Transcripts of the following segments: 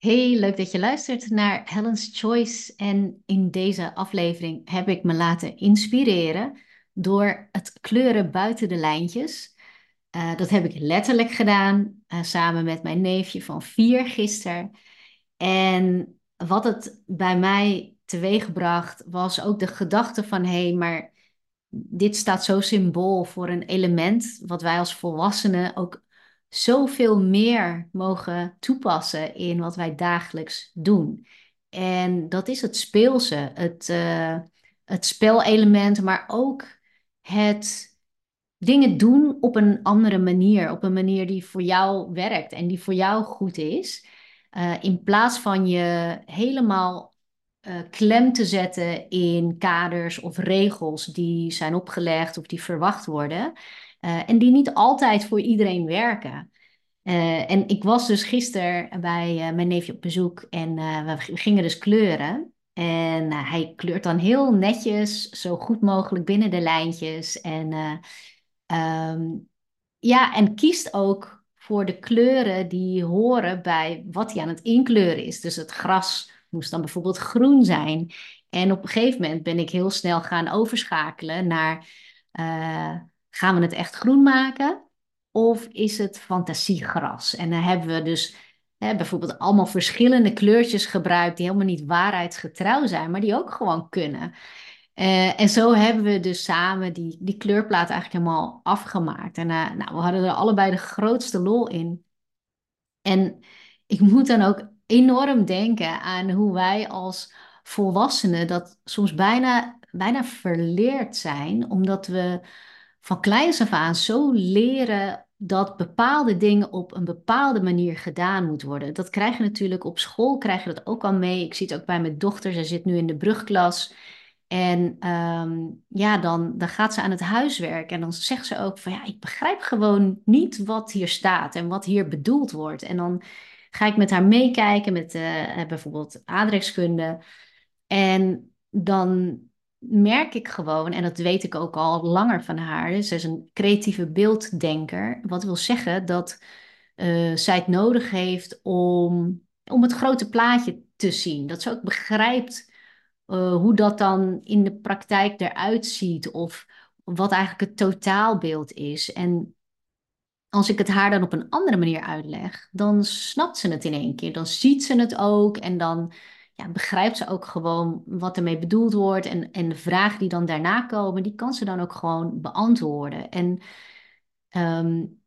Hey, leuk dat je luistert naar Helen's Choice. En in deze aflevering heb ik me laten inspireren door het kleuren buiten de lijntjes. Eh, dat heb ik letterlijk gedaan eh, samen met mijn neefje van vier gisteren. En wat het bij mij teweegbracht was ook de gedachte van hé, hey, maar dit staat zo symbool voor een element wat wij als volwassenen ook zoveel meer mogen toepassen in wat wij dagelijks doen. En dat is het speelse, het, uh, het spelelement, maar ook het dingen doen op een andere manier, op een manier die voor jou werkt en die voor jou goed is. Uh, in plaats van je helemaal uh, klem te zetten in kaders of regels die zijn opgelegd of die verwacht worden. Uh, en die niet altijd voor iedereen werken. Uh, en ik was dus gisteren bij mijn neefje op bezoek en we gingen dus kleuren. En hij kleurt dan heel netjes, zo goed mogelijk binnen de lijntjes. En, um, ja, en kiest ook voor de kleuren die horen bij wat hij aan het inkleuren is. Dus het gras moest dan bijvoorbeeld groen zijn. En op een gegeven moment ben ik heel snel gaan overschakelen naar: gaan we het echt groen maken? Of is het fantasiegras? En dan hebben we dus hè, bijvoorbeeld allemaal verschillende kleurtjes gebruikt die helemaal niet waarheidsgetrouw zijn, maar die ook gewoon kunnen. Uh, en zo hebben we dus samen die, die kleurplaat eigenlijk helemaal afgemaakt. En uh, nou, we hadden er allebei de grootste lol in. En ik moet dan ook enorm denken aan hoe wij als volwassenen dat soms bijna, bijna verleerd zijn, omdat we van kleins af aan zo leren dat bepaalde dingen op een bepaalde manier gedaan moet worden. Dat krijg je natuurlijk op school, krijg je dat ook al mee. Ik zie het ook bij mijn dochter, zij zit nu in de brugklas. En um, ja, dan, dan gaat ze aan het huiswerk en dan zegt ze ook van ja, ik begrijp gewoon niet wat hier staat en wat hier bedoeld wordt. En dan ga ik met haar meekijken met uh, bijvoorbeeld aardrijkskunde. En dan merk ik gewoon, en dat weet ik ook al langer van haar, ze is een creatieve beelddenker. Wat wil zeggen dat uh, zij het nodig heeft om, om het grote plaatje te zien. Dat ze ook begrijpt uh, hoe dat dan in de praktijk eruit ziet of wat eigenlijk het totaalbeeld is. En als ik het haar dan op een andere manier uitleg, dan snapt ze het in één keer. Dan ziet ze het ook en dan begrijpt ze ook gewoon wat ermee bedoeld wordt. En, en de vragen die dan daarna komen, die kan ze dan ook gewoon beantwoorden. En um,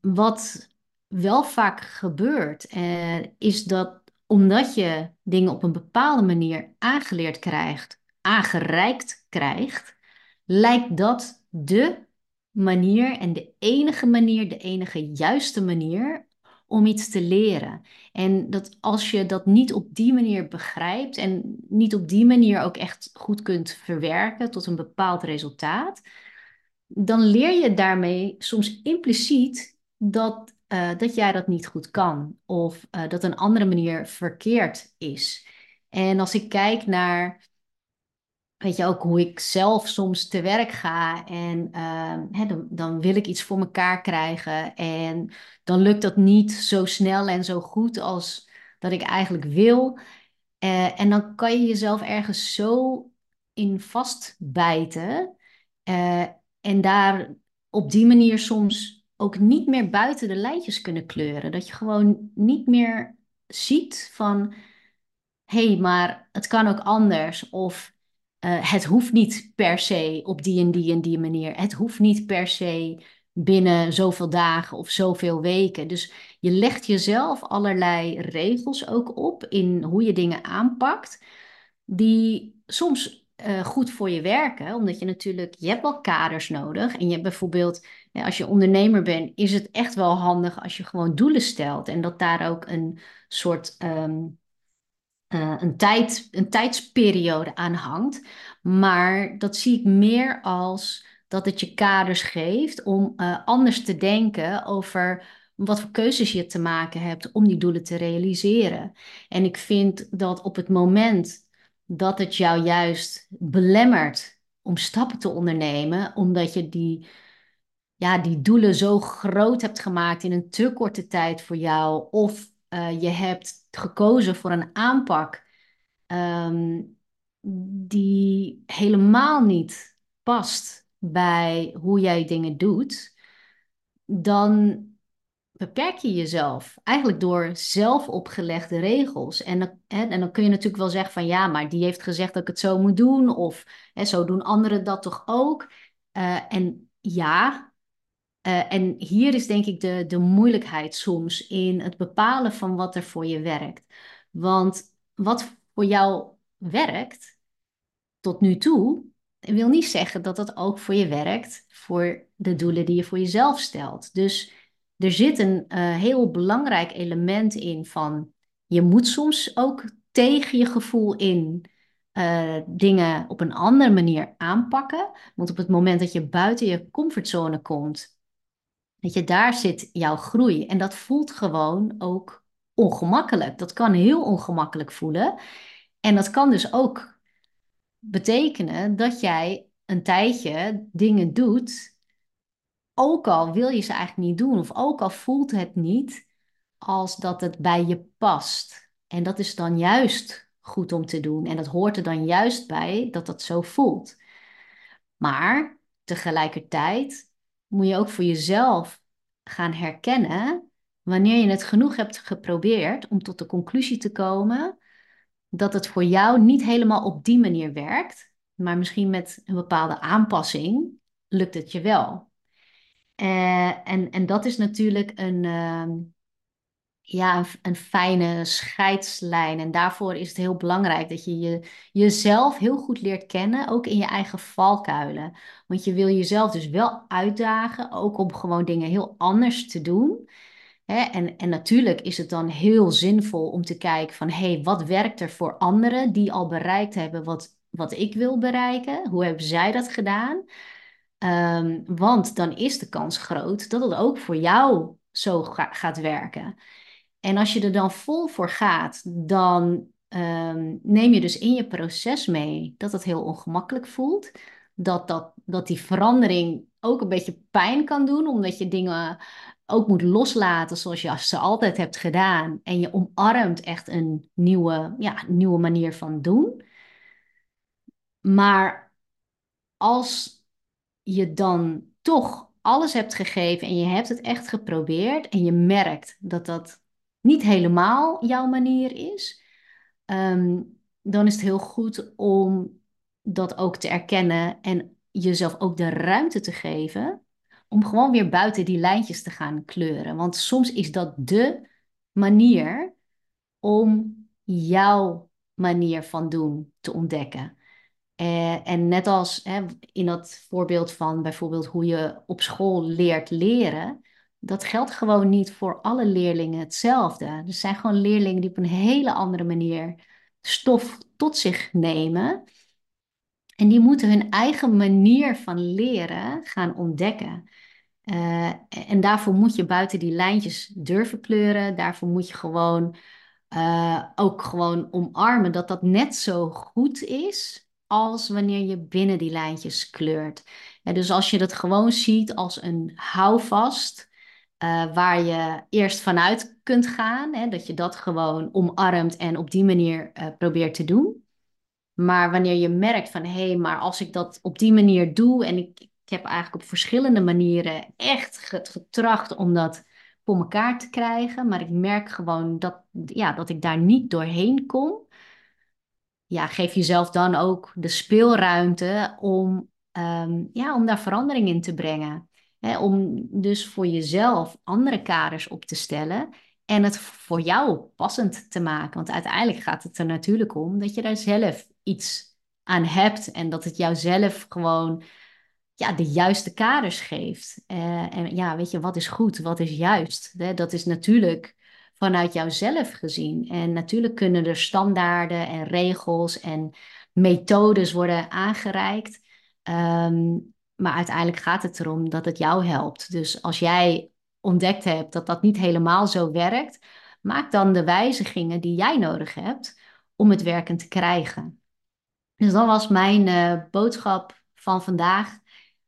wat wel vaak gebeurt, eh, is dat omdat je dingen op een bepaalde manier aangeleerd krijgt, aangereikt krijgt, lijkt dat de manier en de enige manier, de enige juiste manier om iets te leren. En dat als je dat niet op die manier begrijpt en niet op die manier ook echt goed kunt verwerken tot een bepaald resultaat, dan leer je daarmee soms impliciet dat, uh, dat jij dat niet goed kan of uh, dat een andere manier verkeerd is. En als ik kijk naar weet je ook hoe ik zelf soms te werk ga en uh, hè, dan, dan, wil ik iets voor mekaar krijgen en dan lukt dat niet zo snel en zo goed als dat ik eigenlijk wil. Uh, en dan kan je jezelf ergens zo in vastbijten uh, en daar op die manier soms ook niet meer buiten de lijntjes kunnen kleuren. Dat je gewoon niet meer ziet van hé, hey, maar het kan ook anders of uh, het hoeft niet per se op die en die en die manier. Het hoeft niet per se binnen zoveel dagen of zoveel weken. Dus je legt jezelf allerlei regels ook op in hoe je dingen aanpakt, die soms uh, goed voor je werken, omdat je natuurlijk, je hebt wel kaders nodig. En je hebt bijvoorbeeld, als je ondernemer bent, is het echt wel handig als je gewoon doelen stelt en dat daar ook een soort um, uh, een, tijd, een tijdsperiode aan hangt. Maar dat zie ik meer als dat het je kaders geeft om uh, anders te denken over wat voor keuzes je te maken hebt om die doelen te realiseren. En ik vind dat op het moment dat het jou juist belemmert om stappen te ondernemen, omdat je die, ja, die doelen zo groot hebt gemaakt in een te korte tijd voor jou, of uh, je hebt gekozen voor een aanpak ehm, die helemaal niet past bij hoe jij dingen doet, dan beperk je jezelf eigenlijk door zelf opgelegde regels. En, hè, en dan kun je natuurlijk wel zeggen van ja, maar die heeft gezegd dat ik het zo moet doen, of hè, zo doen anderen dat toch ook. Uh, en ja, uh, en hier is denk ik de, de moeilijkheid soms in het bepalen van wat er voor je werkt. Want wat voor jou werkt tot nu toe, wil niet zeggen dat dat ook voor je werkt voor de doelen die je voor jezelf stelt. Dus er zit een uh, heel belangrijk element in van je moet soms ook tegen je gevoel in uh, dingen op een andere manier aanpakken. Want op het moment dat je buiten je comfortzone komt, dat je, daar zit jouw groei. En dat voelt gewoon ook ongemakkelijk. Dat kan heel ongemakkelijk voelen. En dat kan dus ook betekenen dat jij een tijdje dingen doet, ook al wil je ze eigenlijk niet doen, of ook al voelt het niet als dat het bij je past. En dat is dan juist goed om te doen. En dat hoort er dan juist bij dat dat zo voelt. Maar tegelijkertijd moet je ook voor jezelf gaan herkennen wanneer je het genoeg hebt geprobeerd om tot de conclusie te komen dat het voor jou niet helemaal op die manier werkt, maar misschien met een bepaalde aanpassing lukt het je wel. Uh, en, en dat is natuurlijk een, uh, ja, een, een, fijne scheidslijn. En daarvoor is het heel belangrijk dat je, je jezelf heel goed leert kennen, ook in je eigen valkuilen. Want je wil jezelf dus wel uitdagen, ook om gewoon dingen heel anders te doen. En, en natuurlijk is het dan heel zinvol om te kijken van, hé, hey, wat werkt er voor anderen die al bereikt hebben wat, wat ik wil bereiken? Hoe hebben zij dat gedaan? Um, want dan is de kans groot dat het ook voor jou zo ga gaat werken. En als je er dan vol voor gaat, dan um, neem je dus in je proces mee dat het heel ongemakkelijk voelt. Dat, dat, dat die verandering ook een beetje pijn kan doen, omdat je dingen ook moet loslaten zoals je ze altijd hebt gedaan. En je omarmt echt een nieuwe, ja, nieuwe manier van doen. Maar als je dan toch alles hebt gegeven en je hebt het echt geprobeerd en je merkt dat dat niet helemaal jouw manier is, ehm, dan is het heel goed om dat ook te erkennen en jezelf ook de ruimte te geven om gewoon weer buiten die lijntjes te gaan kleuren. Want soms is dat de manier om jouw manier van doen te ontdekken. Uh, en net als hè, in dat voorbeeld van bijvoorbeeld hoe je op school leert leren, dat geldt gewoon niet voor alle leerlingen hetzelfde. Er zijn gewoon leerlingen die op een hele andere manier stof tot zich nemen. En die moeten hun eigen manier van leren gaan ontdekken. Uh, en daarvoor moet je buiten die lijntjes durven kleuren. Daarvoor moet je gewoon uh, ook gewoon omarmen dat dat net zo goed is als wanneer je binnen die lijntjes kleurt. Dus als je dat gewoon ziet als een houvast uh, waar je eerst vanuit kunt gaan, hè, dat je dat gewoon omarmt en op die manier uh, probeert te doen. Maar wanneer je merkt van hé, hey, maar als ik dat op die manier doe en ik, ik heb eigenlijk op verschillende manieren echt getracht om dat voor elkaar te krijgen, maar ik merk gewoon dat, ja, dat ik daar niet doorheen kom. Ja, geef jezelf dan ook de speelruimte om, um, ja, om daar verandering in te brengen om dus voor jezelf andere kaders op te stellen en het voor jou passend te maken. Want uiteindelijk gaat het er natuurlijk om dat je daar zelf iets aan hebt en dat het jou zelf gewoon ja, de juiste kaders geeft. Uh, en ja, weet je, wat is goed, wat is juist? Hè? Dat is natuurlijk vanuit jouzelf gezien. En natuurlijk kunnen er standaarden en regels en methodes worden aangereikt. Um, maar uiteindelijk gaat het erom dat het jou helpt. Dus als jij ontdekt hebt dat dat niet helemaal zo werkt, maak dan de wijzigingen die jij nodig hebt om het werkend te krijgen. Dus dat was mijn uh, boodschap van vandaag.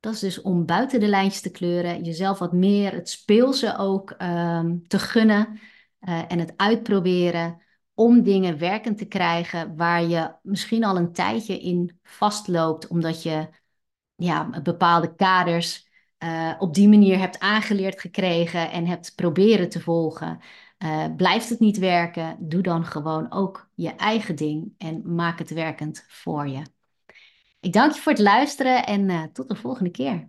Dat is dus om buiten de lijntjes te kleuren, jezelf wat meer het speelse ook um, te gunnen. uh, en het uitproberen om dingen werkend te krijgen waar je misschien al een tijdje in vastloopt, omdat je ja, bepaalde kaders uh, op die manier hebt aangeleerd gekregen en hebt proberen te volgen. Uh, blijft het niet werken, doe dan gewoon ook je eigen ding en maak het werkend voor je. Ik dank je voor het luisteren en uh, tot de volgende keer.